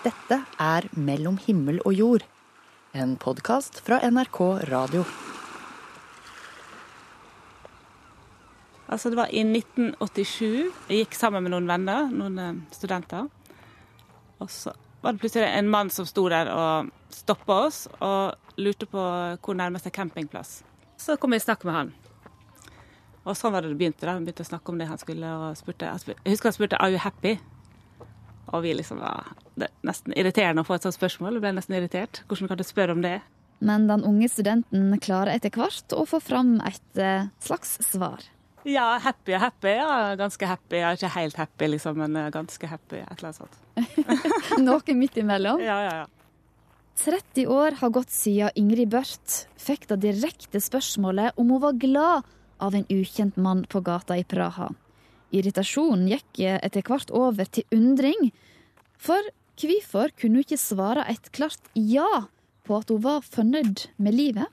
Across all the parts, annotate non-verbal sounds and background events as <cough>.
Dette er Mellom himmel og jord, en podkast fra NRK Radio. Altså Det var i 1987. Jeg gikk sammen med noen venner, noen eh, studenter. Og så var det plutselig en mann som sto der og stoppa oss og lurte på hvor nærmeste campingplass. Så kom jeg i snakk med han. Og sånn var det det begynte. da. Han begynte å snakke om det han skulle, og spurte, Jeg husker han spurte 'Are you happy?' Og vi liksom var det er nesten irriterende å få et sånt spørsmål. Jeg ble nesten irritert. Hvordan kan du spørre om det? Men den unge studenten klarer etter hvert å få fram et eh, slags svar. Ja, happy og happy. Ja, ganske happy. Er ikke helt happy, liksom, men eh, ganske happy. Et eller annet sånt. <laughs> Noe midt imellom. Ja, ja, ja. 30 år har gått siden Ingrid Børth fikk det direkte spørsmålet om hun var glad av en ukjent mann på gata i Praha. Irritasjonen gikk etter hvert over til undring. For hvorfor kunne hun ikke svare et klart ja på at hun var fornøyd med livet?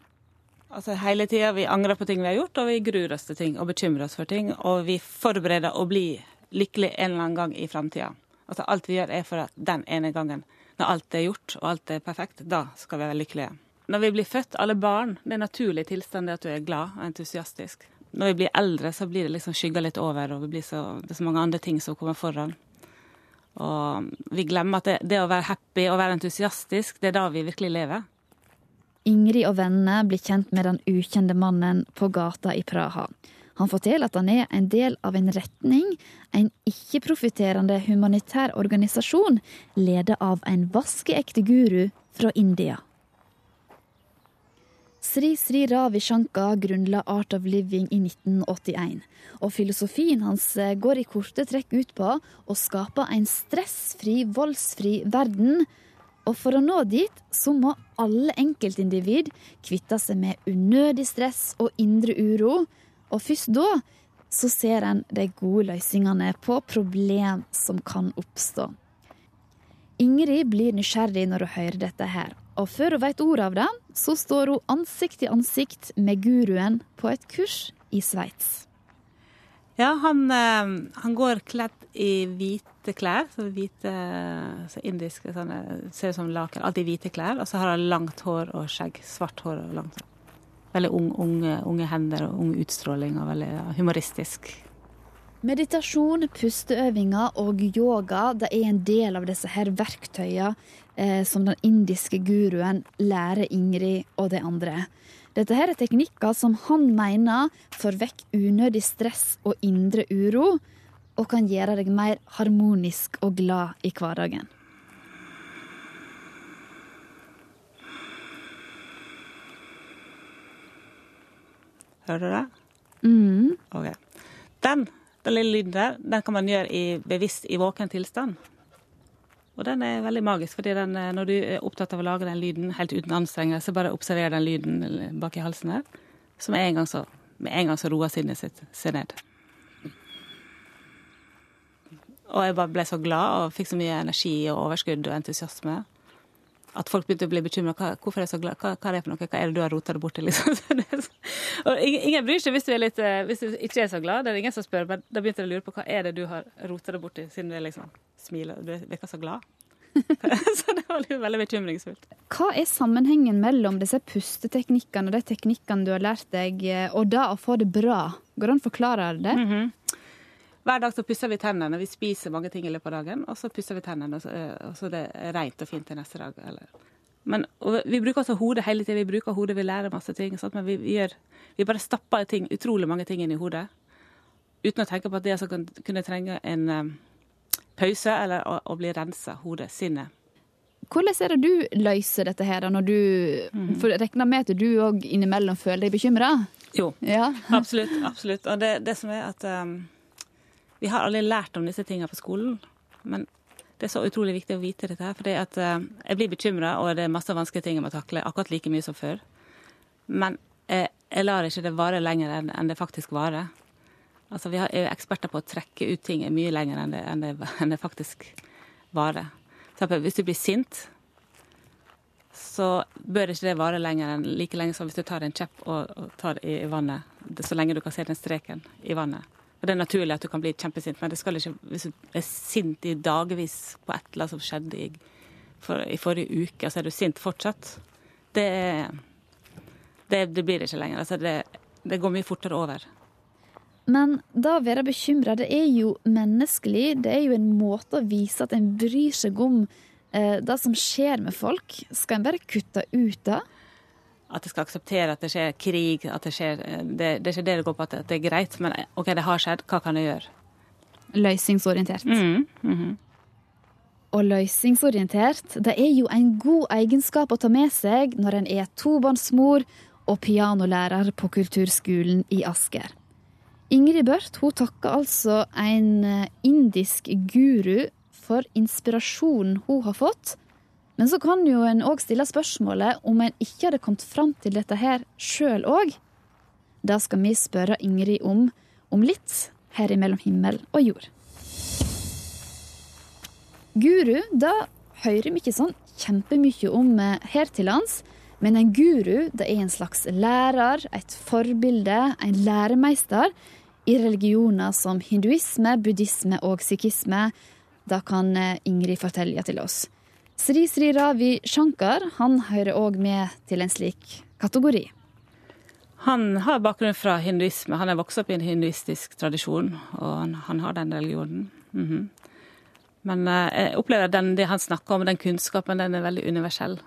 Altså Hele tida vi angrer på ting vi har gjort, og vi gruer oss til ting og bekymrer oss for ting. Og vi forbereder å bli lykkelig en eller annen gang i framtida. Altså alt vi gjør er for at den ene gangen, når alt er gjort og alt er perfekt, da skal vi være lykkelige. Når vi blir født, alle barn, det er naturlig tilstand at du er glad og entusiastisk når vi blir eldre, så blir det liksom skygga litt over, og så, det er så mange andre ting som kommer foran. Og vi glemmer at det, det, å være happy og være entusiastisk, det er da vi virkelig lever. Ingrid og vennene blir kjent med den ukjente mannen på gata i Praha. Han forteller at han er en del av en retning, en ikke-profitterende humanitær organisasjon ledet av en vaskeekte guru fra India. Sri Sri Ravi Shankar grunnla Art of Living i 1981. Og filosofien hans eh, går i korte trekk ut på å skape en stressfri, voldsfri verden. Og for å nå dit, så må alle enkeltindivid kvitte seg med unødig stress og indre uro. Og først da så ser en de gode løsningene på problem som kan oppstå. Ingrid blir nysgjerrig når hun hører dette her, og før hun vet ordet av det, så står hun ansikt til ansikt med guruen på et kurs i Sveits. Ja, han, eh, han, går kledd i hvite klær. Så hvite, så indiske sånne, Ser ut som laken. Alltid hvite klær. Og så har han langt hår og skjegg. Svart hår og langt hår. Veldig unge, unge, hender og ung utstråling og veldig humoristisk. Meditasjon, pusteøvinger og yoga det er en del av disse her verktøyene eh, som den indiske guruen lærer Ingrid og de andre. Dette her er teknikker som han mener får vekk unødig stress og indre uro, og kan gjøre deg mer harmonisk og glad i hverdagen. Hører du det? Mm. Ok. Den den lille lyden der den kan man gjøre i bevisst i våken tilstand. Og den er veldig magisk, fordi den, eh, når du er opptatt av å lage den lyden helt uten anstrengelse, bare observer den lyden bak i halsen her, som med en gang så, en gang så roer sinnet sitt seg ned. Og jeg bare ble så glad og fikk så mye energi og overskudd og entusiasme at folk begynte å bli bekymra. Hvorfor er jeg så glad? Hva, hva, er det for noe? Hva er det du har rota <laughs> det borti? Liksom. og ingen bryr seg hvis du, litt, eh, hvis du ikke er så glad. Det er ingen som spør. Men da begynte jeg å lure på hva er det du har rota det til, siden du liksom smiler og virker så glad. <laughs> <laughs> så det var veldig bekymringsfullt. Hva er sammenhengen mellom disse pusteteknikkene og de teknikkene du har lært deg, eh, og det å få det bra? Går det an å forklare det? Mm -hmm. Hver dag så pusser vi tennene. Vi spiser mange ting i løpet av dagen, og så pusser vi tennene, og så, eh, det er rent og fint til neste dag. Eller. Men Vi bruker også hodet hele tiden. Vi bruker hodet, vi lærer masse ting. Sånn, Men vi, vi, gjør, vi bare stapper ting, utrolig mange ting inn i hodet uten å tenke på at det altså kan kunne trenge en um, pause eller å, å bli rensa, hodet, sinnet. Hvordan er det du løser dette her, når du mm. For regner med at du òg innimellom føler deg bekymra? Jo, ja. absolutt. absolutt. Og det, det som er at um, vi har aldri lært om disse tingene på skolen, men det er så utrolig viktig å vite dette. her, For uh, Jeg blir bekymra, og det er masse vanskelige ting jeg må takle, akkurat like mye som før. Men uh, jeg lar ikke det vare lenger enn, det faktisk varer. Altså, Vi er eksperter på å trekke ut ting mye lenger enn det, enn det, <laughs> enn det faktisk varer. Hvis du blir sint, så bør ikke det vare lenger enn like lenge som hvis du tar en kjepp og, og tar i vannet. Så lenge du kan se den streken i vannet. Det er naturlig at du kan bli kjempesint, men det skal ikke, hvis du er sint i dagevis på et eller annet som skjedde i for, i forrige uke, så er du sint fortsatt, det, det, det blir det ikke lenger. Altså det, det går mye fortere over. Men da å være bekymra, det er jo menneskelig. Det er jo en måte å vise at en bryr seg om eh, det som skjer med folk. Skal en bare kutte ut det? At jeg skal akseptere at det skjer krig, at det skjer Det, det er ikke det det går på at det er greit, men OK, det har skjedd, hva kan jeg gjøre? Løsningsorientert. Mm, mhm. Og løsningsorientert, det er jo en god egenskap å ta med seg når en er tobarnsmor og pianolærer på kulturskolen i Asker. Ingrid Børth hun takker altså en eh, indisk guru for inspirasjonen hun har fått. Men så kan jo en òg stille spørsmålet om en ikke hadde kommet fram til dette her sjøl òg. Det skal vi spørre Ingrid om om litt her i Mellom himmel og jord. Guru, da hører vi ikke sånn kjempemye om eh, her til lands. Men en guru det er en slags lærer, et forbilde, en læremeister i religioner som hinduisme, buddhisme og sikhisme. Da kan eh, Ingrid fortelle til oss. Sri Sri Ravi Shankar han hører òg med til en slik kategori. Han har bakgrunn fra hinduisme. Han er vokst opp i en hinduistisk tradisjon, og han, han har den religionen. Mhm. Men eh, jeg opplever den, det han snakker om, den kunnskapen, den er veldig universell.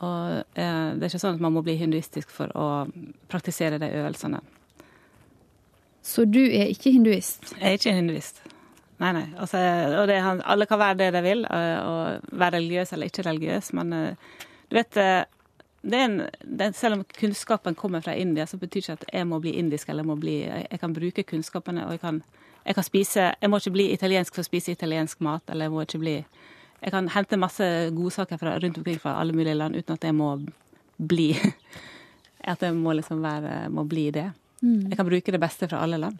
Og eh, det er ikke sånn at man må bli hinduistisk for å praktisere de øvelsene. Så du er ikke hinduist? Jeg er ikke hinduist. Nei, nei. Altså, og det, alle kan være det de vil, eh, og være religiøs eller ikke religiøs, men eh, du vet eh, det en, det, Selv om kunnskapen kommer fra India, så betyr ikke at jeg må bli indisk eller må bli Jeg, jeg kan bruke kunnskapene, og jeg kan, jeg kan spise Jeg må ikke bli italiensk for å spise italiensk mat, eller jeg må ikke bli Jeg kan hente masse godsaker fra, rundt omkring fra alle mulige land uten at jeg må bli <laughs> At jeg må liksom være Må bli det. Jeg kan bruke det beste fra alle land.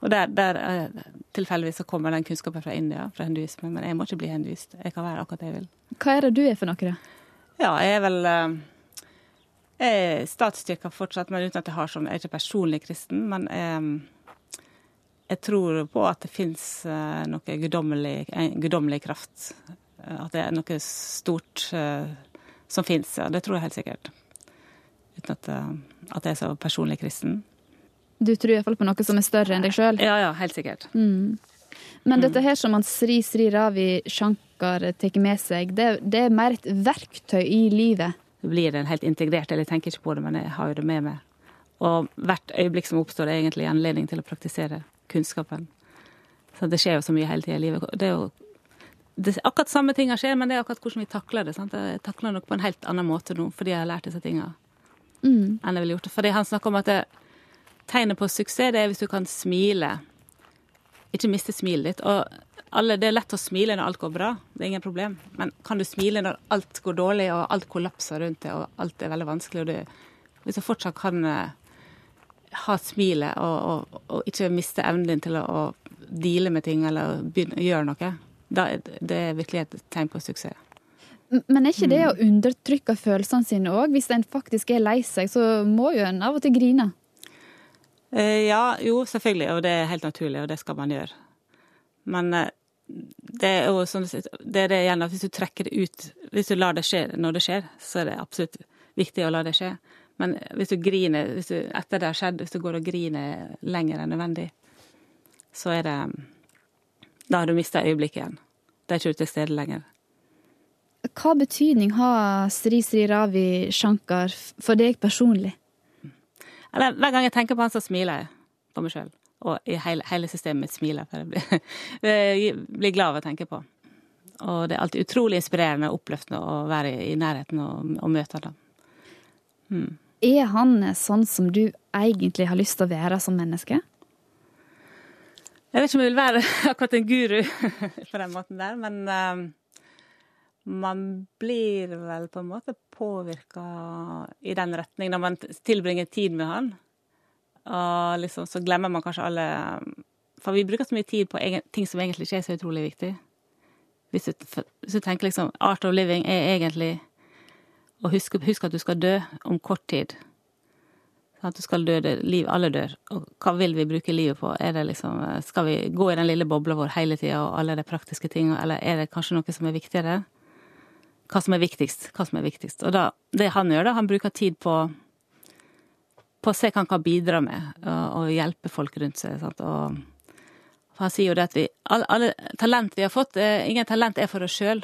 Og der, der eh, tilfeldigvis så kommer den kunnskapen fra India, fra hinduismen. men jeg må ikke bli hinduist. Jeg kan være akkurat det jeg vil. Hva er det du er for noe, da? Ja, jeg er vel eh, Jeg er statskirka fortsatt, men uten at jeg har sånn Jeg er ikke personlig kristen, men jeg, jeg tror på at det fins noe guddommelig, guddommelig kraft. Eh, At det er noe stort eh, som fins, ja. Det tror jeg helt sikkert. Uten at, eh, at jeg er så personlig kristen. Du tror iallfall på noe som er større enn deg sjøl. Ja, ja, helt sikkert. Men dette her som han Sri Sri Ravi Shankar tar med seg, det, det er mer et verktøy i livet. Det blir en helt integrert eller Jeg tenker ikke på det, men jeg har jo det med meg. Og hvert øyeblikk som oppstår, er egentlig anledning til å praktisere kunnskapen. Så det skjer jo så mye hele tida i livet. Det er jo det, akkurat samme tinga skjer, men det er akkurat hvordan vi takler det. Sant? Jeg takler det nok på en helt annen måte nå, fordi jeg har lært disse tinga, enn jeg ville gjort det. Fordi han snakker om at det, tegnet på suksess, det er hvis du kan smile. Ikke miste smilet ditt. Og alle, det er lett å smile når alt går bra, det er ingen problem. Men kan du smile når alt går dårlig, og alt kollapser rundt deg, og alt er veldig vanskelig, og du, hvis du fortsatt kan eh, ha smilet og, og, og ikke miste evnen din til å, å deale med ting eller begynne, gjøre noe, da er det- det er virkelig et tegn på suksess. Men er ikke det å undertrykke følelsene sine òg? Hvis en faktisk er lei seg, så må jo en av og til grine. Eh, Ja, jo, selvfølgelig, og det er helt naturlig, og det skal man gjøre. Men eh, det er jo sånn det er det igjen at hvis du trekker det ut Hvis du lar det skje når det skjer, så er det absolutt viktig å la det skje. Men hvis du griner hvis du, etter det har skjedd, hvis du går og griner lenger enn nødvendig, så er det Da har du mista øyeblikket igjen. Da er ikke du til stede lenger. Hva betydning har Sri Sri Ravi Shankar for deg personlig? Eller hver gang jeg tenker på han, så smiler jeg på meg sjøl. Og i hele, hele systemet mitt smiler. For jeg blir, <laughs> jeg blir glad av å tenke på. Og det er alltid utrolig inspirerende og oppløftende å være i, i nærheten og, og møte ham. Er han sånn som du egentlig har lyst til å være som menneske? Jeg vet ikke om jeg vil være <laughs> akkurat en guru <laughs> på den måten der, men eh, man blir vel på en måte påvirka i den retning når man tilbringer tid med han. Og liksom så glemmer man kanskje alle For vi bruker så mye tid på egen, ting som egentlig ikke er så utrolig viktig. Hvis du, hvis du tenker liksom Art of living er egentlig å huske, huske at du skal dø om kort tid. At du skal dø, det, liv, alle dør. Og hva vil vi bruke livet på? Er det liksom, skal vi gå i den lille bobla vår hele tida og alle de praktiske tingene, eller er det kanskje noe som er viktigere? Hva som er viktigst. Hva som er viktigst. Og da, det han gjør, da, han bruker tid på, på å se hva han kan bidra med, og, og hjelpe folk rundt seg. Sant? Og han sier jo det at vi Alle, alle talent vi har fått eh, Ingen talent er for oss sjøl,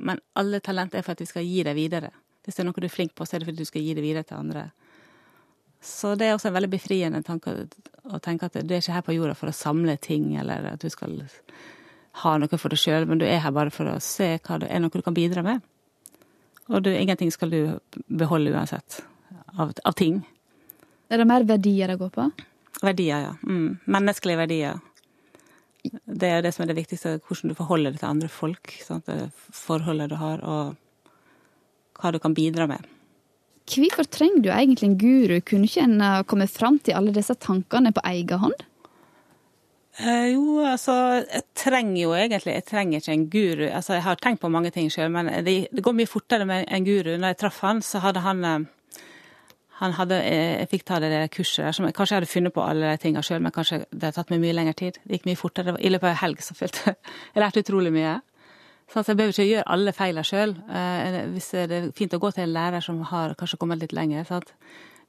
men alle talent er for at vi skal gi det videre. Hvis det er noe du er flink på, så er det fordi du skal gi det videre til andre. Så det er også en veldig befriende tanke å tenke at du er ikke her på jorda for å samle ting, eller at du skal ha noe for deg sjøl, men du er her bare for å se hva det er noe du kan bidra med. Og du, ingenting skal du beholde uansett, av, av ting. Er det mer verdier det går på? Verdier, ja. Mm. Menneskelige verdier. Det er det som er det viktigste, hvordan du forholder deg til andre folk. Sant? Det forholdet du har, og hva du kan bidra med. Hvorfor trenger du egentlig en guru? Kunne ikke en komme fram til alle disse tankene på egen hånd? Eh, jo, altså Jeg trenger jo egentlig Jeg trenger ikke en guru. Altså, Jeg har tenkt på mange ting sjøl, men det, det, går mye fortere med en guru. Når jeg traff han, så hadde han eh, han hadde, eh, Jeg fikk ta det der kurset der, som jeg kanskje hadde funnet på alle de tingene sjøl, men kanskje det hadde tatt meg mye lengre tid. Det gikk mye fortere. I løpet av ei helg så <laughs> jeg lærte utrolig mye. Så jeg behøver ikke gjøre alle feilene sjøl. Hvis det er fint å gå til en lærer som har kanskje kommet litt lenger. Sant?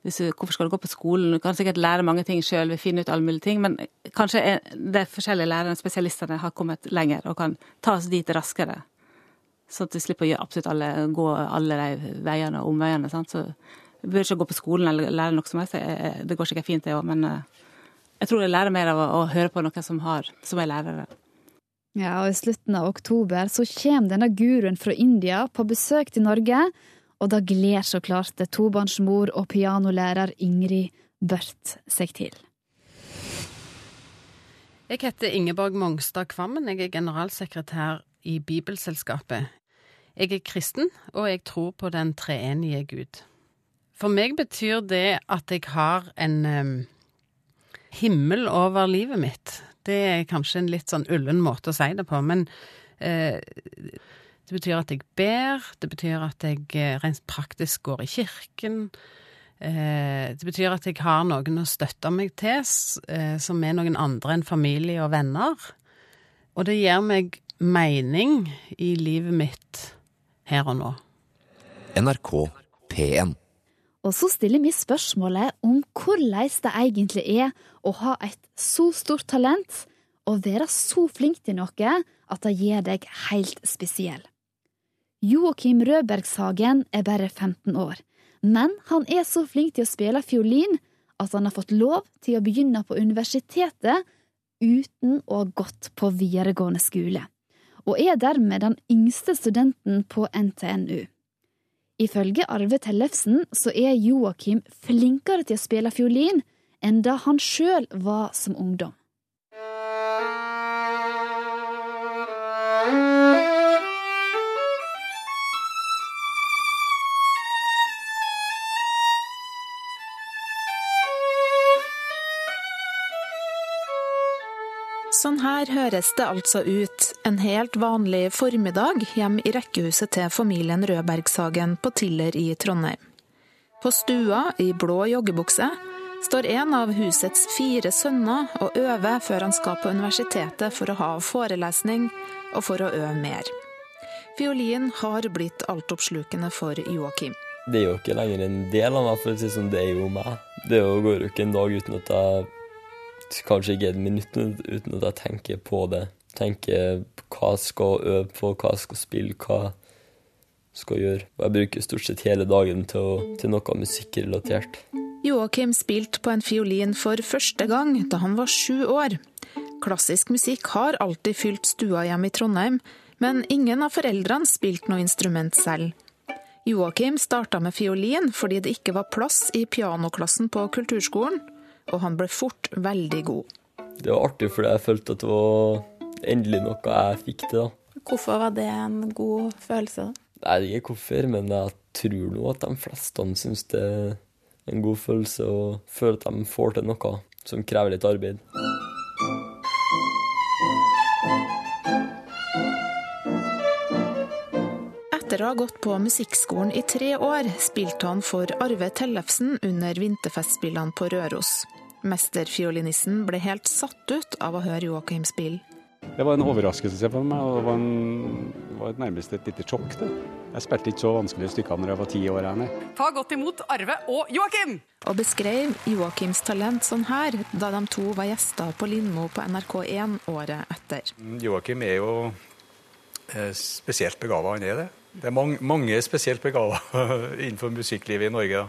Du, hvorfor skal du gå på skolen? Du kan sikkert lære mange ting sjøl, finne ut alle mulige ting, men kanskje de forskjellige lærerne, spesialistene, har kommet lenger og kan ta oss dit raskere. Sånn at du slipper å gjøre absolutt alle, gå alle de veiene og omveiene. Sant? Så du bør ikke gå på skolen eller lære noe som helst. Det går sikkert fint, det òg, men eh, jeg tror jeg lærer mer av å, å høre på noen som, har, som er lærere. Ja, og I slutten av oktober så kommer denne guruen fra India på besøk til Norge og da gleder så klart tobarnsmor og pianolærer Ingrid Børt seg til. Jeg heter Ingeborg Mongstad Kvammen. Jeg er generalsekretær i Bibelselskapet. Jeg er kristen, og jeg tror på den treenige Gud. For meg betyr det at jeg har en um, himmel over livet mitt. Det er kanskje en litt sånn ullen måte å si det på, men uh, det betyr at jeg ber, det betyr at jeg eh, rent praktisk går i kirken. Eh, det betyr at jeg har noen å støtte meg til, eh, som er noen andre enn familie og venner. Og det gir meg mening i livet mitt her og nå. NRK P1 og så stiller vi spørsmålet om hvordan det egentlig er å ha et så stort talent og være så flink til noe at det gjør deg helt spesiell. Joakim Rødbergshagen er bare 15 år, men han er så flink til å spille fiolin at han har fått lov til å begynne på universitetet uten å ha gått på videregående skole, og er dermed den yngste studenten på NTNU. Ifølge Arve Tellefsen så er Joakim flinkere til å spille fiolin enn da han sjøl var som ungdom. Sånn her høres det altså ut en helt vanlig formiddag hjemme i rekkehuset til familien Rødbergshagen på Tiller i Trondheim. På stua, i blå joggebukse, står en av husets fire sønner og øver før han skal på universitetet for å ha forelesning og for å øve mer. Fiolin har blitt altoppslukende for Joakim. Det er jo ikke lenger en del av meg, for å si som det er jo meg. Det går jo ikke en dag uten at jeg kanskje ikke et minutt uten at jeg tenker på det. Tenker hva jeg skal øve på, hva jeg skal spille, hva jeg skal gjøre. Og jeg bruker stort sett hele dagen til, å, til noe musikkrelatert. Joakim spilte på en fiolin for første gang da han var sju år. Klassisk musikk har alltid fylt stua hjemme i Trondheim, men ingen av foreldrene spilte noe instrument selv. Joakim starta med fiolin fordi det ikke var plass i pianoklassen på kulturskolen, og han ble fort veldig god. Det var artig fordi jeg følte at det var endelig noe jeg fikk til. da. Hvorfor var det en god følelse? Jeg vet ikke hvorfor, men jeg tror nå at de fleste syns det er en god følelse å føle at de får til noe som krever litt arbeid. Etter å ha gått på musikkskolen i tre år, spilte han for Arve Tellefsen under vinterfestspillene på Røros. Mesterfiolinisten ble helt satt ut av å høre Joakim spille. Det var en overraskelse for meg, og det var en var nærmest et lite sjokk. det. Jeg spilte ikke så vanskelige stykker når jeg var ti år. her Ta godt imot Arve og Joakim! Og beskrev Joakims talent sånn her da de to var gjester på Lindmo på NRK1 året etter. Joakim er jo eh, spesielt begava, han er det. Det er mange, mange spesielt begava <laughs> innenfor musikklivet i Norge.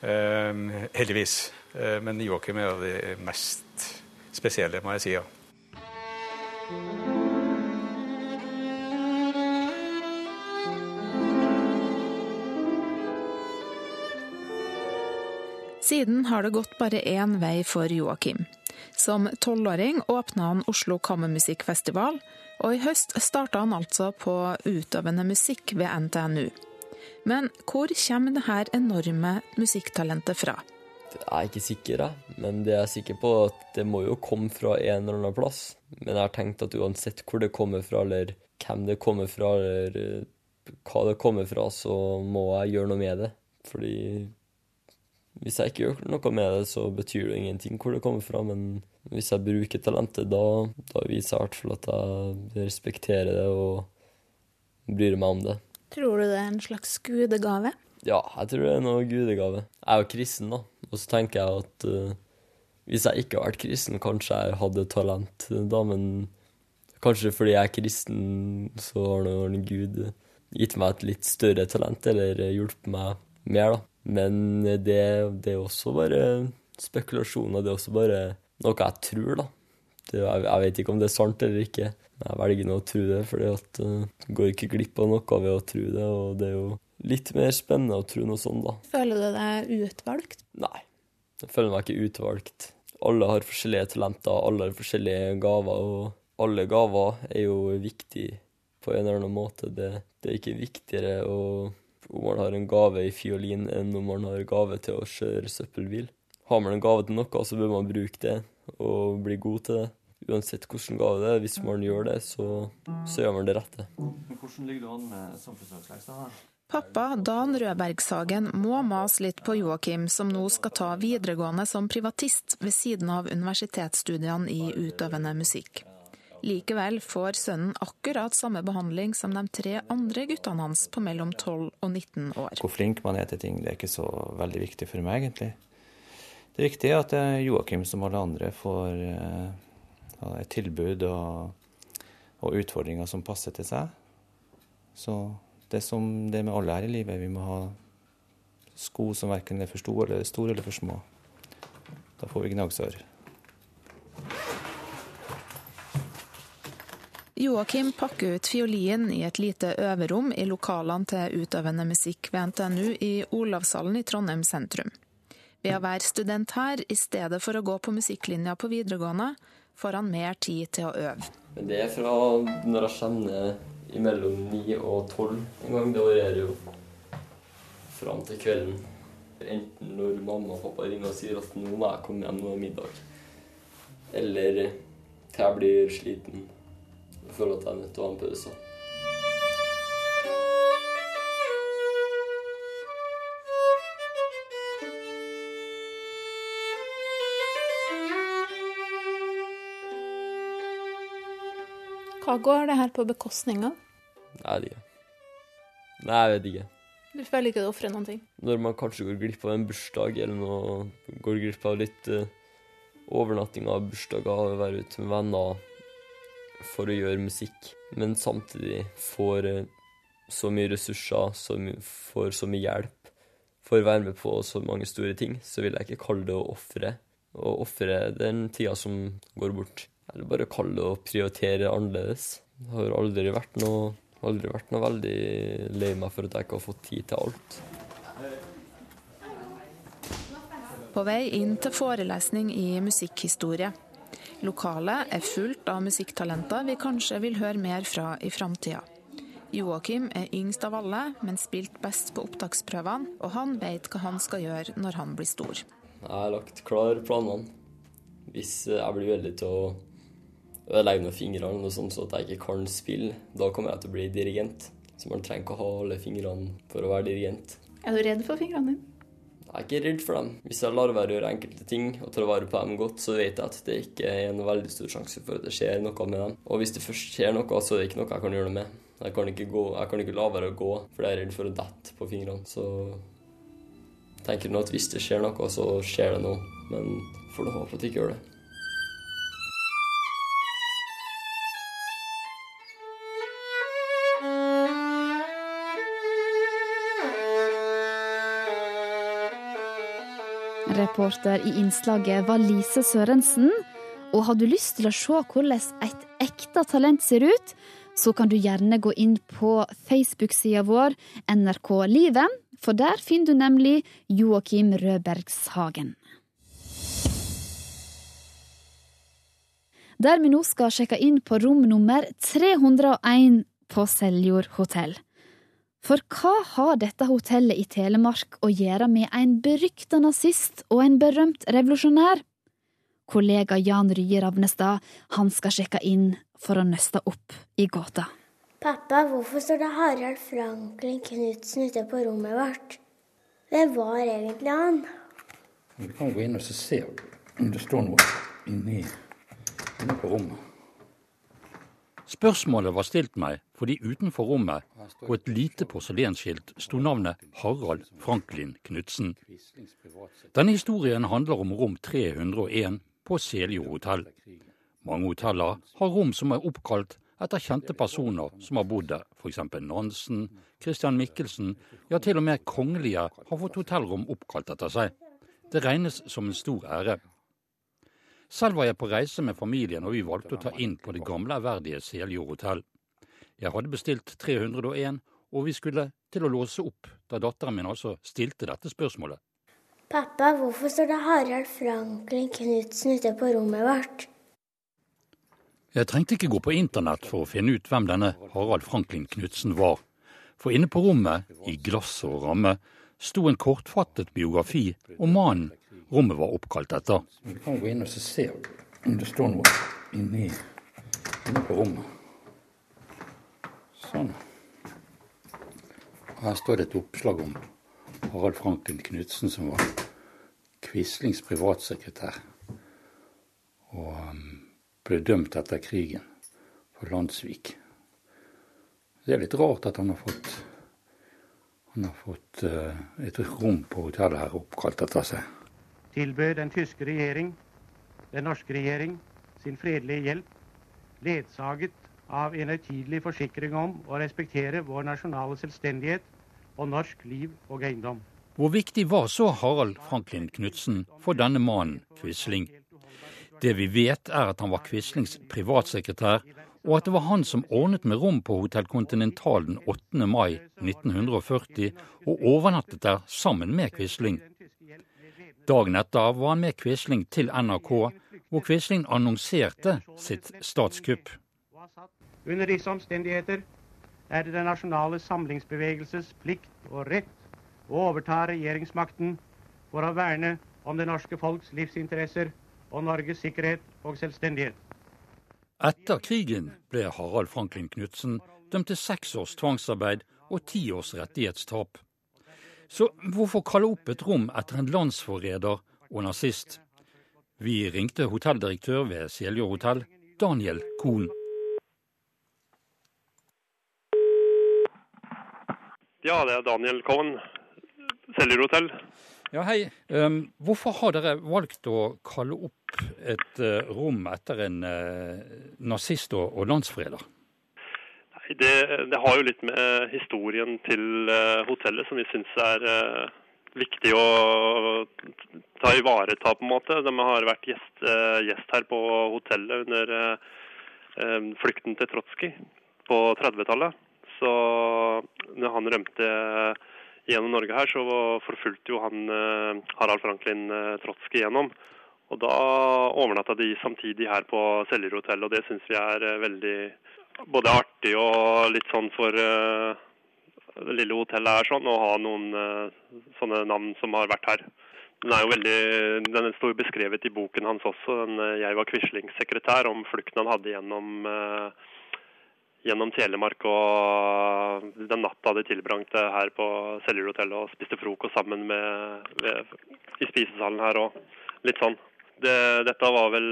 Eh, heldigvis. Eh, men Joakim er av de mest spesielle, må jeg si. ja. Siden har det gått bare én vei for Joakim. Som tolvåring åpna han Oslo Kammermusikkfestival, og i høst starta han altså på utøvende musikk ved NTNU. Men hvor kommer dette enorme musikktalentet fra? Jeg er ikke sikker, jeg. Men det jeg er sikker på, at det må jo komme fra en eller annen plass. Men jeg har tenkt at uansett hvor det kommer fra, eller hvem det kommer fra, eller eh, hva det kommer fra, så må jeg gjøre noe med det. Fordi hvis jeg ikke gjør noe med det, så betyr det ingenting hvor det kommer fra. Men hvis jeg bruker talentet, da, da viser jeg i hvert fall at jeg respekterer det og bryr meg om det. Tror du det er en slags gudegave? Ja, jeg tror det er noe gudegave. Jeg er jo kristen, da. Og så tenker jeg at uh, hvis jeg ikke har vært kristen, kanskje jeg hadde talent da, men kanskje fordi jeg er kristen, så har nå Gud gitt meg et litt større talent, eller hjulpet meg mer, da. Men det, det er også bare spekulasjoner. Det er også bare noe jeg tror, da. Det, jeg, jeg, vet ikke om det er sant eller ikke. Jeg velger nå å tro det, for uh, går ikke glipp av noe ved å tro det. Og det er jo litt mer spennende å tro noe sånt, da. Føler du deg utvalgt? Nei, jeg føler meg ikke utvalgt. Alle har forskjellige talenter, alle har forskjellige gaver, og alle gaver er jo viktige på en eller annen måte. Det, det er ikke viktigere å om man har en gave i fiolin enn om man har gave til å kjøre søppelbil. Har man en gave til noe, så bør man bruke det og bli god til det. Uansett hvilken gave det er. Hvis man gjør det, så, så gjør man det rette. Hvordan ligger du an med samfunnsfagsleksa? Pappa Dan Rødbergshagen må mase litt på Joakim, som nå skal ta videregående som privatist ved siden av universitetsstudiene i utøvende musikk. Likevel får sønnen akkurat samme behandling som de tre andre guttene hans på mellom 12 og 19 år. Hvor flink man er til ting, det er ikke så veldig viktig for meg, egentlig. Det viktige er at Joakim, som alle andre, får uh, et tilbud og, og, utfordringer som passer til seg. Så det som det er med alle her i livet, vi må ha sko som verken er for store eller, store eller for små. Da får vi gnagsår. Joakim pakker ut fiolinen i et lite øverom i lokalene til utøvende musikk ved NTNU i Olavshallen i Trondheim sentrum. Ved å være student her i stedet for å gå på musikklinja på videregående, får han mer tid til å øve. Det er fra når jeg kjenner imellom ni og tolv en gang. Det varierer jo fram til kvelden. Enten når mamma og pappa ringer og sier at nå må jeg komme hjem, er middag. Eller til jeg blir sliten for at jeg er nødt til å ha en pause. Hva går det her på bekostning av? Jeg vet ikke. Nei, jeg vet ikke. Du føler ikke du ofrer noen ting? Når man kanskje går glipp av en bursdag, eller noe, går glipp av litt uh, overnatting av bursdager, være ute med venner for å gjøre musikk, men samtidig får uh, så mye ressurser, så my får så mye hjelp for å være med på så mange store ting, så vil jeg ikke kalle det å ofre. Å ofre den tida som går bort. Eller bare kalle det å prioritere annerledes. Det har aldri vært noe aldri vært noe veldig lei meg for at jeg ikke har fått tid til alt. På vei inn til forelesning i musikkhistorie. Lokalet er fullt av musikktalenter vi kanskje vil høre mer fra i framtida. Joakim er yngst av alle, men spilt best på opptaksprøvene, og han vet hva han skal gjøre når han blir stor. Jeg har lagt klar planene. Hvis jeg blir veldig til å ødelegge med fingrene, noe sånn så at jeg ikke kan spille, da kommer jeg til å bli dirigent. Så man trenger ikke å ha alle fingrene for å være dirigent. Er du redd for fingrene dine? Jeg er ikke redd for dem. Hvis jeg lar være å gjøre enkelte ting og tar vare på dem godt, så vet jeg at det ikke er en veldig stor sjanse for at det skjer noe med dem. Og hvis det først skjer noe, så er det ikke noe jeg kan gjøre noe med. Jeg kan ikke, gå, jeg kan ikke la være å gå, for jeg er redd for å dette på fingrene. Så tenker nå at hvis det skjer noe, så skjer det noe. Men får du håpe at det ikke gjør det. Reporter i innslaget var Lise Sørensen. Og har du lyst til å se hvordan et ekte talent ser ut, så kan du gjerne gå inn på Facebook-sida vår NRK Livet, for der finner du nemlig Joakim Rødbergshagen. Der vi nå skal sjekke inn på rom nummer 301 på Seljord hotell. For hva har dette hotellet i Telemark å gjøre med en berykta nazist og en berømt revolusjonær? Kollega Jan Rye Ravnestad han skal sjekke inn for å nøste opp i gåta. Pappa, hvorfor står det Harald Franklin Knutsen ute på rommet vårt? Hvem var egentlig han? Vi kan gå inn og se om det står noe inni, inne på rommet. Spørsmålet var stilt meg fordi utenfor rommet på et lite porselensskilt sto navnet Harald Franklin Knutsen. Denne historien handler om rom 301 på Seljord hotell. Mange hoteller har rom som er oppkalt etter kjente personer som har bodd der, f.eks. Nansen, Christian Michelsen, ja til og med kongelige har fått hotellrom oppkalt etter seg. Det regnes som en stor ære. Selv var jeg på reise med familien, og vi valgte å ta inn på det gamle ærverdige Seljord hotell. Jeg hadde bestilt 301, og vi skulle til å låse opp da datteren min altså stilte dette spørsmålet. Pappa, hvorfor står det Harald Franklin Knutsen ute på rommet vårt? Jeg trengte ikke gå på internett for å finne ut hvem denne Harald Franklin Knutsen var. For inne på rommet, i glass og ramme, sto en kortfattet biografi om mannen rommet var oppkalt etter. Vi kan gå inn og se om det står noe inni, inni på rommet. Sånn. Her står det et oppslag om Harald Franklin Knutsen, som var Quislings privatsekretær. Og um, ble dømt etter krigen for landssvik. Det er litt rart at han har fått, han har fått uh, et rom på hotellet her oppkalt etter seg. Tilbød den tyske regjering, den norske regjering, sin fredelige hjelp, ledsaget av en høytidelig forsikring om å respektere vår nasjonale selvstendighet og norsk liv og eiendom. Hvor viktig var så Harald Franklin Knutsen for denne mannen, Quisling? Det vi vet, er at han var Quislings privatsekretær, og at det var han som ordnet med rom på Hotell Continental den 8. mai 1940, og overnattet der sammen med Quisling. Dagen etter var han med Quisling til NRK, hvor Quisling annonserte sitt statskupp. Under disse omstendigheter er det den nasjonale samlingsbevegelses plikt og rett å overta regjeringsmakten for å verne om det norske folks livsinteresser og Norges sikkerhet og selvstendighet. Etter krigen ble Harald Franklin Knutsen dømt til seks års tvangsarbeid og ti års rettighetstap. Så hvorfor kalle opp et rom etter en landsforræder og nazist? Vi ringte hotelldirektør ved Seljord hotell, Daniel Kohn. Ja, det er Daniel Cohen, Seljord hotell. Ja, hei. Um, hvorfor har dere valgt å kalle opp et uh, rom etter en uh, nazist og, og landsfreder? Det, det, har jo litt med historien til uh, hotellet som vi syns er viktig å ta ivareta, på en måte. De har vært gjest, gjest her på hotellet under flukten til Trotskij på 30-tallet. Så når han rømte gjennom Norge her, så forfulgte jo han Harald Franklin Trotskij gjennom. Og da overnatta de samtidig her på Seljer hotell, og det syns vi er veldig både artig og litt sånn for det lille hotellet er sånn, å ha noen sånne navn som har vært her. Den er jo veldig, den står beskrevet i boken hans også, den, 'Jeg var Quislings sekretær', om flukten han hadde gjennom gjennom Telemark og den natta de tilbrangte her på Seljer hotell og spiste frokost sammen med, ved, i spisesalen her og litt sånn. Det, dette var vel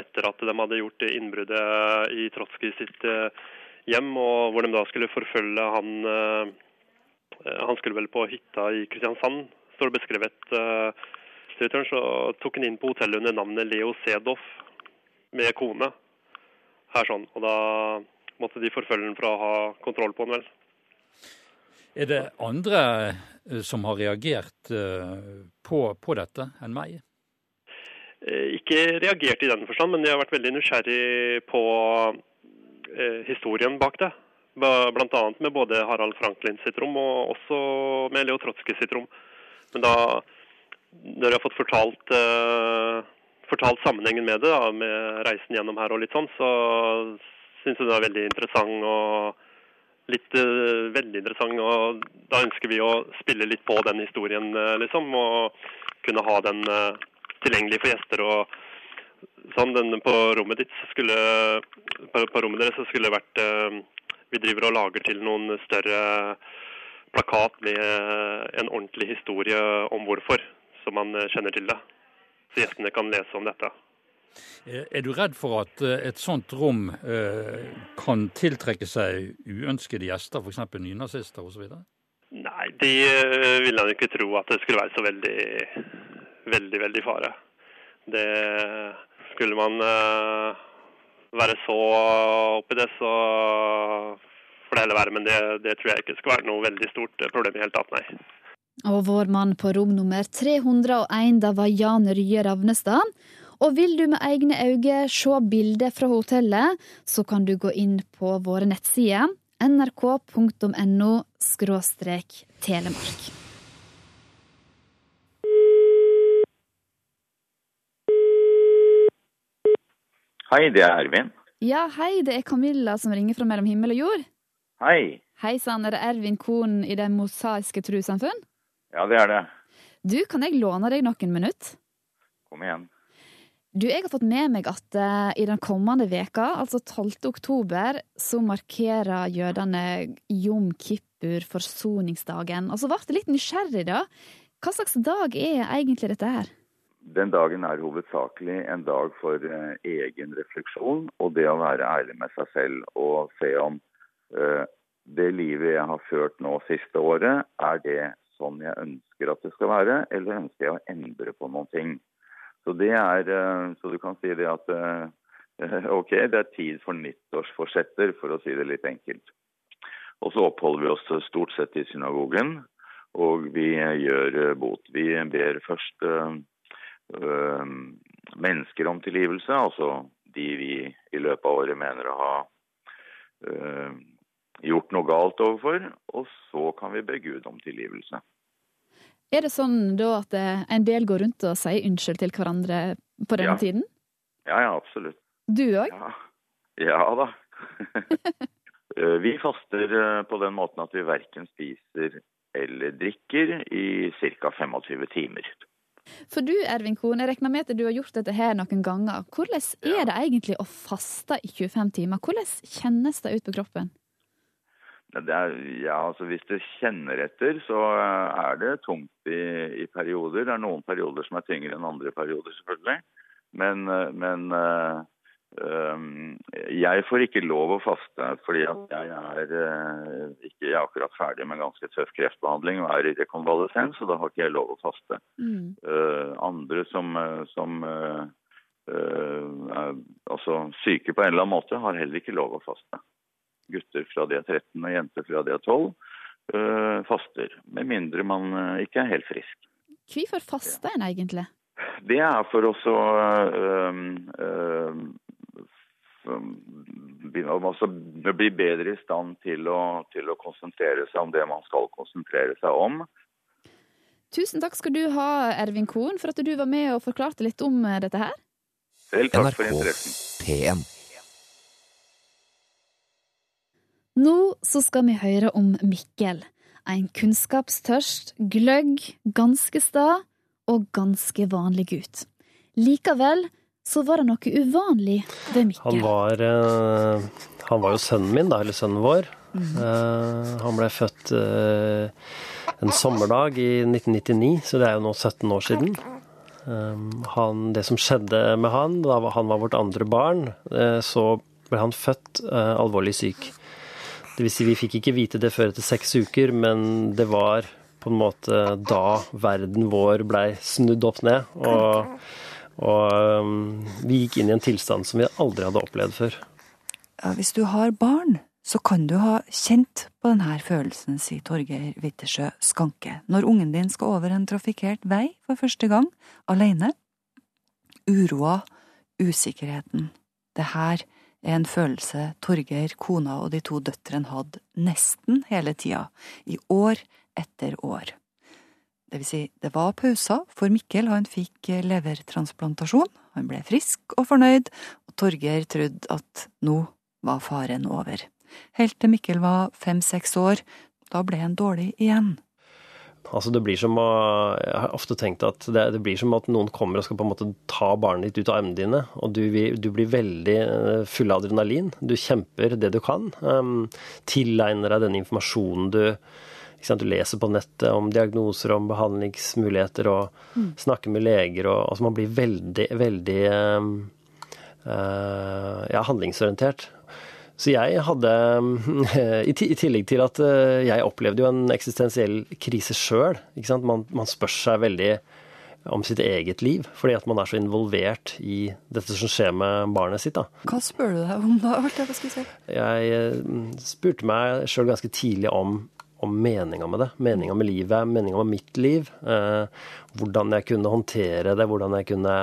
etter at de hadde gjort innbruddet i Trotskij sitt hjem, og hvor de da skulle forfølge han eh, Han skulle vel på hytta i Kristiansand, står det beskrevet. Så tok han inn på hotellet under navnet Leo Sedoff med kone. Her sånn. Og da måtte de forfølge den for å ha kontroll på den, vel. Er det andre som har reagert på, på dette enn meg? Ikke reagert i den forstand, men de har vært veldig nysgjerrig på eh, historien bak det. Bl.a. med både Harald Franklin sitt rom og også med Leo Trotskij sitt rom. Men da, når de har fått fortalt, eh, fortalt sammenhengen med det, da, med reisen gjennom her og litt sånn, så syns hun er veldig interessant og litt uh, veldig interessant. Og da ønsker vi å spille litt på den historien, uh, liksom. Og kunne ha den uh, tilgjengelig for gjester. og sånn, den På rommet ditt skulle, på, på rommet deres så skulle det vært Vi driver og lager til noen større plakat med en ordentlig historie om hvorfor, så man kjenner til det. Så gjestene kan lese om dette. Er du redd for at et sånt rom eh, kan tiltrekke seg uønskede gjester, f.eks. nynazister osv.? Nei, de vil han ikke tro at det skulle være så veldig, veldig, veldig fare. Det skulle man være så oppi det, så får det heller være. Men det, det, tror jeg ikke skal være noe veldig stort problem i hele tatt, nei. Og vår mann på rom nummer 301, da var Jan Rye Ravnestad. Og vil du med egne øyne se bilder fra hotellet, så kan du gå inn på våre nettsider nrk.no telemark. Hei, det er Ervin. Ja, hei, det er Camilla som ringer fra mellom himmel og jord. Hei. Hei sann, er det Ervin Kohn i Det mosaiske trossamfunn? Ja, det er det. Du, kan jeg låne deg noen minutter? Kom igjen. Du, jeg har fått med meg at uh, i den kommende veka, altså 12. oktober, så markerer jødene Jom Kippur, forsoningsdagen. Og så ble det litt nysgjerrig, da. Hva slags dag er egentlig dette her? Den dagen er hovedsakelig en dag for uh, egen refleksjon og det å være ærlig med seg selv og se om uh, det livet jeg har ført nå siste året, er det sånn jeg ønsker at det skal være, eller ønsker jeg å endre på noen ting. Så er, så du kan si det at <laughs> ok, det er tid for nyttårsforsetter, for å si det litt enkelt. Og så oppholder vi oss stort sett i synagogen, og vi gjør bot. Vi ber først øh, mennesker om tilgivelse, altså de vi i løpet av året mener å ha øh, gjort noe galt overfor. Og så kan vi be Gud om tilgivelse. Er det sånn da at en del går rundt og sier unnskyld til hverandre på denne ja. tiden? Ja, ja, absolutt. Du òg? Ja. ja da. <laughs> vi faster på den måten at vi verken spiser eller drikker i ca. 25 timer. For du Ervin Kohn, jeg regner med at du har gjort dette her noen ganger. Hvordan er det egentlig å faste i 25 timer? Hvordan kjennes det ut på kroppen? Er, ja, altså Hvis du kjenner etter, så er det tungt i, i, perioder. Det er noen perioder som er tyngre enn andre perioder, selvfølgelig. Men, men øh, øh, jeg får ikke lov å faste fordi at jeg er øh, ikke jeg er akkurat ferdig med ganske tøff kreftbehandling og er i rekonvalesens, så da har ikke jeg lov å faste. Mm. Uh, andre som, som er altså syke på en eller annen måte, har heller ikke lov å faste gutter fra de er 13 og jenter fra de er 12, øh, faster. Med mindre man øh, ikke er helt frisk. Hvorfor faster en egentlig? Det er for å øh, altså, bli bedre i stand til å, til å konsentrere seg om det man skal konsentrere seg om. Tusen takk skal du ha, Ervin Kohn, for at du var med og forklarte litt om dette her. Selv takk for interessen. Nå skal vi høre om Mikkel. En kunnskapstørst, gløgg, ganske sta og ganske vanlig gutt. Likevel så var det noe uvanlig ved Mikkel. Han var, eh, han var jo sønnen min, da, eller sønnen vår. Mm. Han ble født eh, en sommerdag i 1999, så det er jo nå 17 år siden. Han, det som skjedde med han da han var vårt andre barn, så ble han født alvorlig syk. Det vil si, vi fikk ikke vite det før etter seks uker, men det var på en måte da verden vår blei snudd opp ned. Og, og um, vi gikk inn i en tilstand som vi aldri hadde opplevd før. Ja, hvis du har barn, så kan du ha kjent på denne følelsen, sier Torgeir Wittersjø Skanke, når ungen din skal over en trafikkert vei for første gang, alene. Uroa, usikkerheten. Det her er en følelse Torgeir, kona og de to døtrene hadde nesten hele tida, i år etter år. Det vil si, det var pauser, for Mikkel han fikk levertransplantasjon, han ble frisk og fornøyd, og Torgeir trodde at nå var faren over. Helt til Mikkel var fem–seks år, da ble han dårlig igjen. Altså det blir som å, Jeg har ofte tenkt at det, det, blir som at noen kommer og skal på en måte ta barnet ditt ut av armene dine, og du, du, blir veldig eh, full av adrenalin. Du kjemper det du kan. Um, tilegner deg den informasjonen du du leser på nettet om diagnoser, om behandlingsmuligheter, og mm. snakker med leger. og altså Man blir veldig, veldig um, uh, ja, handlingsorientert. Så jeg hadde, <laughs> i tillegg til at eh, jeg opplevde jo en eksistensiell krise sjøl man, man spør seg veldig om sitt eget liv, fordi at man er så involvert i dette som skjer med barnet sitt. Da. Hva spør du deg om da? Jeg, si? jeg eh, spurte meg sjøl ganske tidlig om, om meninga med det. Meninga med livet, meninga med mitt liv. Eh, hvordan jeg kunne håndtere det, hvordan jeg kunne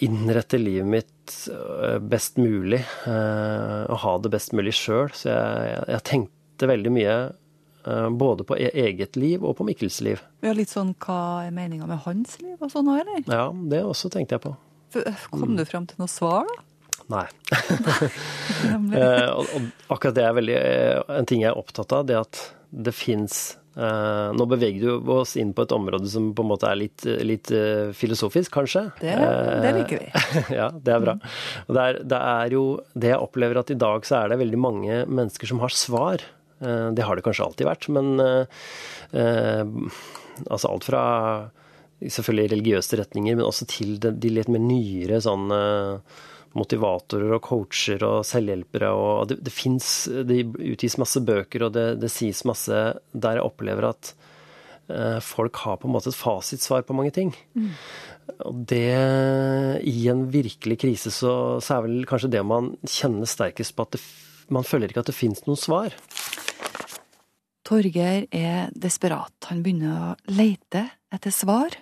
innrette livet mitt eh, best mulig eh, og ha det best mulig sjøl. Så jeg, jeg, tenkte veldig mye både på e-, eget liv og på Mikkels liv. Ja, Litt sånn hva er meninga med hans liv og sånn òg, eller? Ja, det også tenkte jeg på. Kom du fram til noe svar, da? Nei. <laughs> og, akkurat det er veldig En ting jeg er opptatt av, det at det fins nå beveger du oss inn på et område som på en måte er litt, litt uh, filosofisk, kanskje. Det, det liker vi. <laughs> ja, det er bra. Og det er, det er, jo det jeg opplever at i dag så er det veldig mange mennesker som har svar. Det har det kanskje alltid vært, men altså alt fra selvfølgelig religiøse retninger, men også til de, de litt mer nyere sånn motivatorer og coacher og selvhjelpere. og Det, det, finnes, det utgis masse bøker, og det, det, sies masse der jeg opplever at eh, folk har på en måte et fasitsvar på mange ting. Mm. Og det, i en virkelig krise, så, så, er vel kanskje det man kjenner sterkest på at det, man føler ikke at det finnes noen svar. Torgeir er desperat. Han begynner å leite etter svar.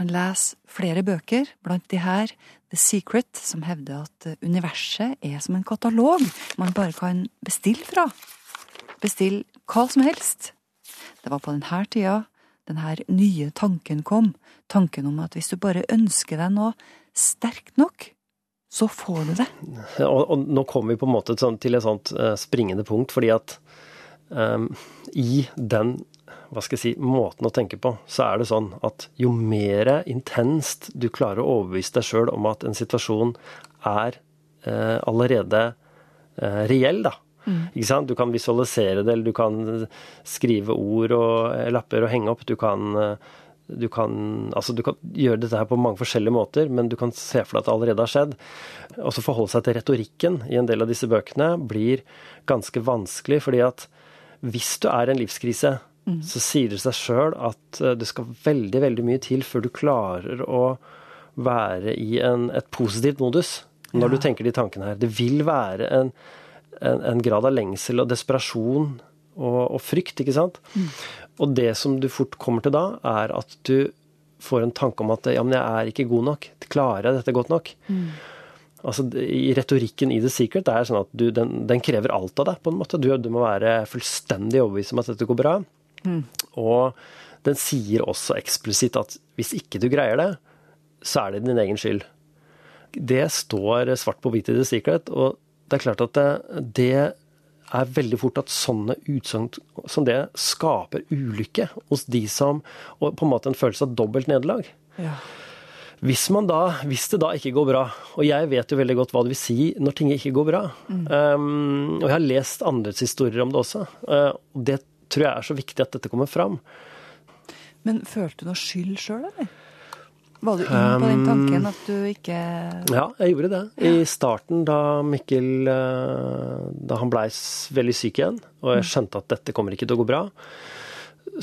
Han leser flere bøker, blant de her The Secret, som hevder at universet er som en katalog man bare kan bestille fra. Bestill hva som helst. Det var på denne tida denne nye tanken kom, tanken om at hvis du bare ønsker deg noe sterkt nok, så får du det. <laughs> Og, og nå kommer vi på en måte til et sånt uh, springende punkt, fordi at um, i den hva skal jeg si, måten å tenke på, så er det sånn at jo mer intenst du klarer å overbevise deg sjøl om at en situasjon er eh, allerede eh, reell, da. Mm. Du kan visualisere det, eller du kan skrive ord og eh, lapper og henge opp. Du kan, eh, du kan, altså du kan gjøre dette her på mange forskjellige måter, men du kan se for deg at det allerede har skjedd. Og så forholde seg til retorikken i en del av disse bøkene blir ganske vanskelig, fordi at hvis du er i en livskrise, Mm. så sier det seg sjøl at eh, det skal veldig, veldig mye til før du klarer å være i en, et positivt modus når ja. du tenker de tankene her. Det vil være en, en, en grad av lengsel og desperasjon og, og frykt, ikke sant. Mm. Og det som du fort kommer til da, er at du får en tanke om at ja, men jeg er ikke god nok. Klarer jeg dette godt nok? Mm. Altså, i Retorikken i The Secret det er sånn at du, den, den, krever alt av deg. på en måte. Du, du må være fullstendig overbevist om at dette går bra. Mm. Og den sier også eksplisitt at hvis ikke du greier det, så er det din egen skyld. Det står svart på hvitt i The Secret, og det er klart at det, det er veldig fort at sånne utsagn som det skaper ulykke hos de som Og på en måte en følelse av dobbelt nederlag. Ja. Hvis, da, hvis, det da ikke går bra, og jeg vet jo veldig godt hva det vil si når ting ikke går bra, mm. um, og jeg har lest andres historier om det også, uh, det tror jeg er så viktig at dette kommer fram. Men følte du noe skyld sjøl, eller? Var du inne på den Um, tanken at du ikke Ja, jeg gjorde det. I starten, da Mikkel eh, Da han blei veldig syk igjen, og jeg skjønte at dette kommer ikke til å gå bra,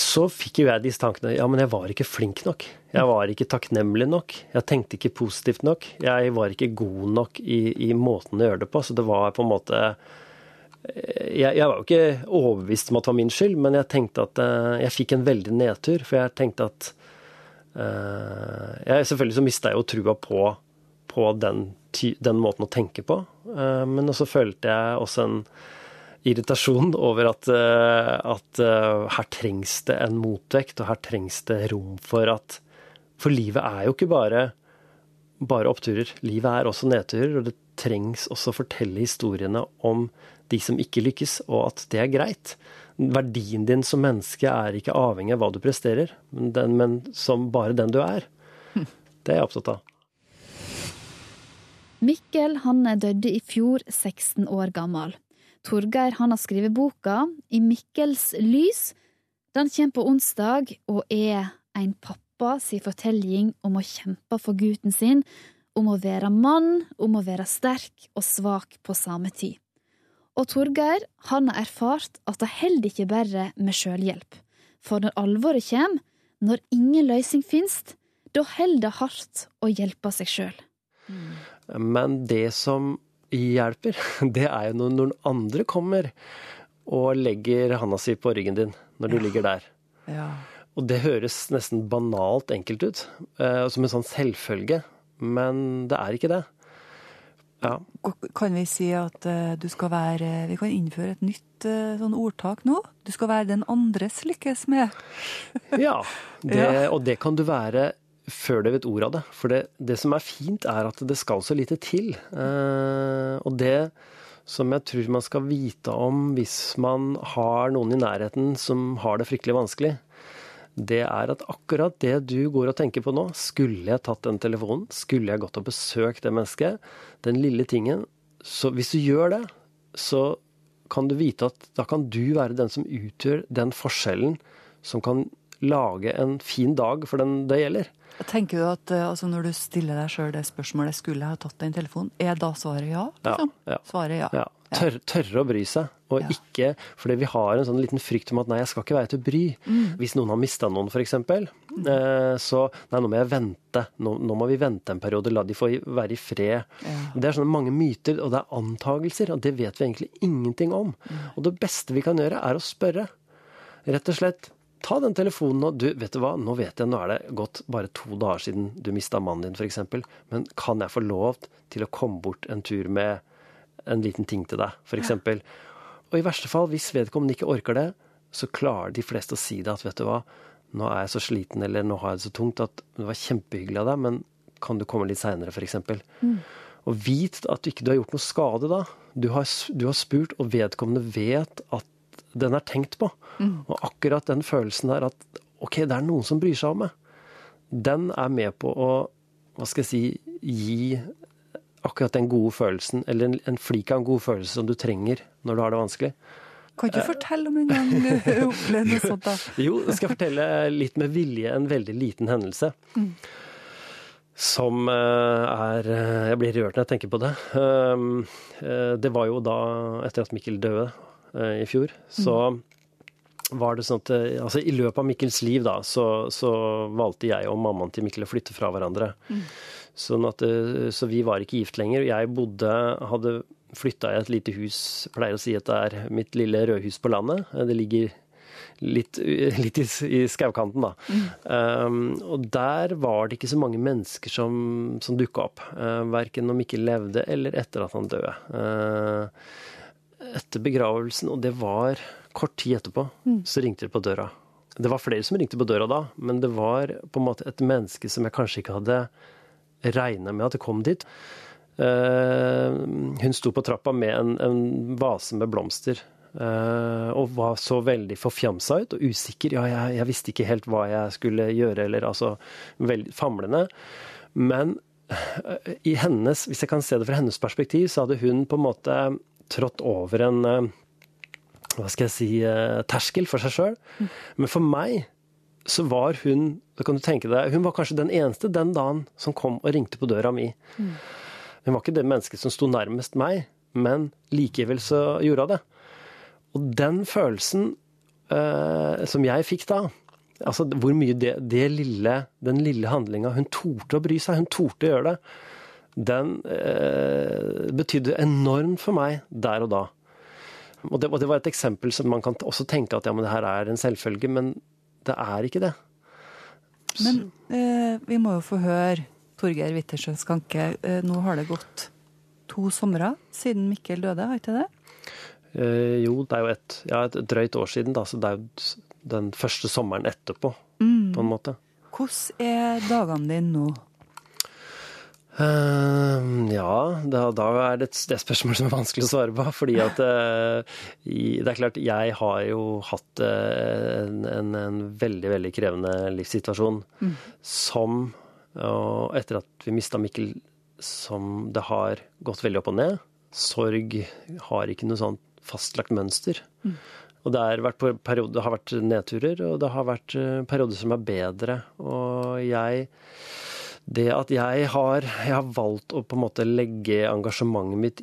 så fikk jo jeg disse tankene. Ja, men jeg var ikke flink nok. Jeg var ikke takknemlig nok. Jeg tenkte ikke positivt nok. Jeg var ikke god nok i, i måten å gjøre det på. Så det var på en måte jeg, jeg var jo ikke overbevist om at det var min skyld, men jeg tenkte at eh, jeg fikk en veldig nedtur. For jeg tenkte at uh, jeg, Selvfølgelig så mista jeg jo trua på, på den, den måten å tenke på. Uh, men også følte jeg også en irritasjon <laughs> over at, uh, at her trengs det en motvekt, og her trengs det rom for at For livet er jo ikke bare, bare oppturer. Livet er også nedturer, og det trengs også å fortelle historiene om de som ikke lykkes, og at det er greit. Verdien din som menneske er ikke avhengig av hva du presterer, men, den, men som bare den du er. Det er jeg opptatt av. Mikkel han døde i fjor, 16 år gammel. Torgeir han har skrevet boka I Mikkels lys. Den kommer på onsdag og er en pappa sin fortelling om å kjempe for gutten sin, om å være mann, om å være sterk og svak på samme tid. Og Torgeir han har erfart at det holder ikke bare med sjølhjelp. For når alvoret kommer, når ingen løsning finnes, da holder det hardt å hjelpe seg sjøl. Men det som hjelper, <laughs> det er jo når noen andre kommer og legger handa si på ryggen din når du ligger der. Ja. Og det høres nesten banalt enkelt ut, eh, som en sånn selvfølge, men det er ikke det. Ja. Kan vi si at eh, du skal være Vi kan innføre et nytt eh, sånn ordtak nå? Du skal være den andres lykkes med. <laughs> Ja, det, Ja. og det kan du være før du vet ordet av det. For det, det som er fint, er at det skal så lite til. Eh, og det som jeg tror man skal vite om hvis man har noen i nærheten som har det fryktelig vanskelig, det er at akkurat det du går og tenker på nå, skulle jeg tatt den telefonen, skulle jeg gått og besøkt det mennesket, den lille tingen, så hvis du gjør det, så kan du vite at da kan du være den som utgjør den forskjellen som kan lage en fin dag for den det gjelder. Tenker du at eh, altså, når du stiller deg sjøl det spørsmålet skulle jeg ha tatt den telefonen, er da svaret ja? Liksom? ja. Svaret ja. Ja. Tør, tørre å bry seg, og ikke Fordi vi har en sånn liten frykt om at nei, jeg skal ikke være til bry. Mm. Hvis noen har mista noen, f.eks., mm. så nei, nå må jeg vente. Nå, nå må vi vente en periode, la de få være i fred. Det er sånne mange myter, og det er antagelser, og det vet vi egentlig ingenting om. Og det beste vi kan gjøre, er å spørre. Rett og slett. Ta den telefonen og du, vet du hva, nå vet jeg, nå er det gått bare to dager siden du mista mannen din, f.eks. Men kan jeg få lov til å komme bort en tur med en liten ting til deg, f.eks.? Og i verste fall, hvis vedkommende ikke orker det, så klarer de fleste å si det at vet du hva, nå er jeg så sliten, eller nå har jeg det så tungt at det var kjempehyggelig av deg, men kan du komme litt seinere, f.eks.? Mm. Og vit at du ikke du har gjort noe skade da. Du har, du har spurt, og vedkommende vet at den er tenkt på. Mm. Og akkurat den følelsen der at OK, det er noen som bryr seg om meg, den er med på å, hva skal jeg si, gi akkurat den gode følelsen, eller en, en flik av en god følelse som du trenger når du har det vanskelig. Kan ikke du fortelle om en gang <laughs> du opplevde noe sånt? da? Jo, jeg skal fortelle litt med vilje en veldig liten hendelse. Mm. Som eh, er eh, Jeg blir rørt når jeg tenker på det. Eh, Det var jo da, etter at Mikkel døde eh, i fjor, så var det sånn at eh, altså I løpet av Mikkels liv da, så, så valgte jeg og mammaen til Mikkel å flytte fra hverandre. Sånn at, eh, så vi var ikke gift lenger. Jeg bodde, hadde flytta i et lite hus, pleier å si at det er mitt lille rødhus på landet. Eh, Det ligger litt, litt i, i skaukanten, da. Um, og der var det ikke så mange mennesker som, som dukka opp. Uh, verken når Mikkel levde eller etter at han døde. Uh, etter begravelsen, og det var kort tid etterpå, Mm. så ringte det på døra. Det var flere som ringte på døra da, men det var på en måte et menneske som jeg kanskje ikke hadde regna med at det kom dit. Eh, hun sto på trappa med en, en vase med blomster. Uh, og var så veldig forfjamsa ut og usikker. Ja, jeg, jeg visste ikke helt hva jeg skulle gjøre, eller altså veldig famlende. Men uh, i hennes, hvis jeg kan se det fra hennes perspektiv, så hadde hun på en måte trådt over en uh, hva skal jeg si, terskel for seg sjøl. Men for meg så var hun da kan du tenke deg, hun var kanskje den eneste den dagen som kom og ringte på døra mi. Mm. Hun var ikke det mennesket som sto nærmest meg, men likevel så gjorde hun det. Og den følelsen eh, som jeg fikk da, altså hvor mye det, det lille, den lille handlinga Hun torde å bry seg, hun torde å gjøre det. Den eh, betydde enormt for meg der og da. Og det, og det var et eksempel som man kan også tenke at ja, men det her er en selvfølge, men det er ikke det. Men eh, vi må jo få høre Torgeir Wittersjø Skanke. Eh, nå har det gått to somre siden Mikkel døde, har ikke det? Eh, jo, det er jo et, ja, et drøyt år siden, da, så det er jo den første sommeren etterpå, Mm. på en måte. Hvordan er dagene dine nå? Eh, ja, da, da er det et spørsmål som er vanskelig å svare på. Fordi at uh, i- Det er klart, jeg har jo hatt uh, en, en, en veldig, veldig krevende livssituasjon Mm. som Og etter at vi mista Mikkel, som det har gått veldig opp og ned. Sorg har ikke noe sånn fastlagt mønster. Mm. Og det, vært periode, det har vært nedturer, og det har vært eh, perioder som er bedre. Og jeg Det at jeg har, jeg har valgt å på en måte legge engasjementet mitt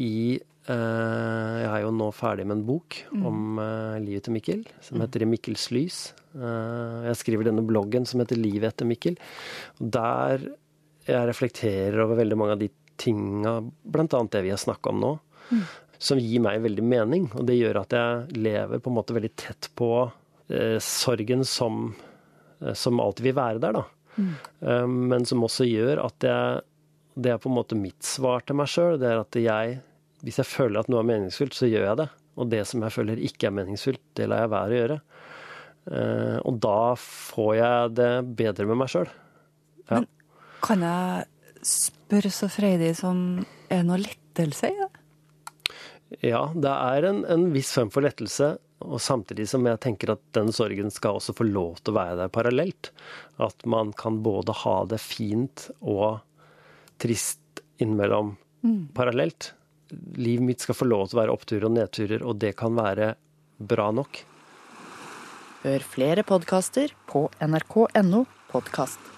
i eh, Jeg er jo nå ferdig med en bok Mm. om eh, livet til Mikkel, som heter I Mikkels lys. Eh, jeg skriver denne bloggen som heter Livet etter Mikkel. Der jeg reflekterer over veldig mange av de tinga, bl.a. det vi har snakka om nå, Mm. som gir meg veldig mening. Og det gjør at jeg lever på en måte veldig tett på eh, sorgen som, eh, som alltid vil være der, da. Mm. Men som også gjør at jeg Det er på en måte mitt svar til meg sjøl. Det er at jeg, hvis jeg føler at noe er meningsfullt, så gjør jeg det. Og det som jeg føler ikke er meningsfullt, det lar jeg være å gjøre. Eh, og da får jeg det bedre med meg sjøl. Ja. Kan jeg spørre så freidig som Er det noe lettelse i det? Ja, det er en, en viss form for lettelse. Og samtidig som jeg tenker at den sorgen skal også få lov til å være der parallelt. At man kan både ha det fint og trist innimellom Mm. parallelt. Livet mitt skal få lov til å være oppturer og nedturer, og det kan være bra nok. Hør flere podkaster på nrk.no podkast.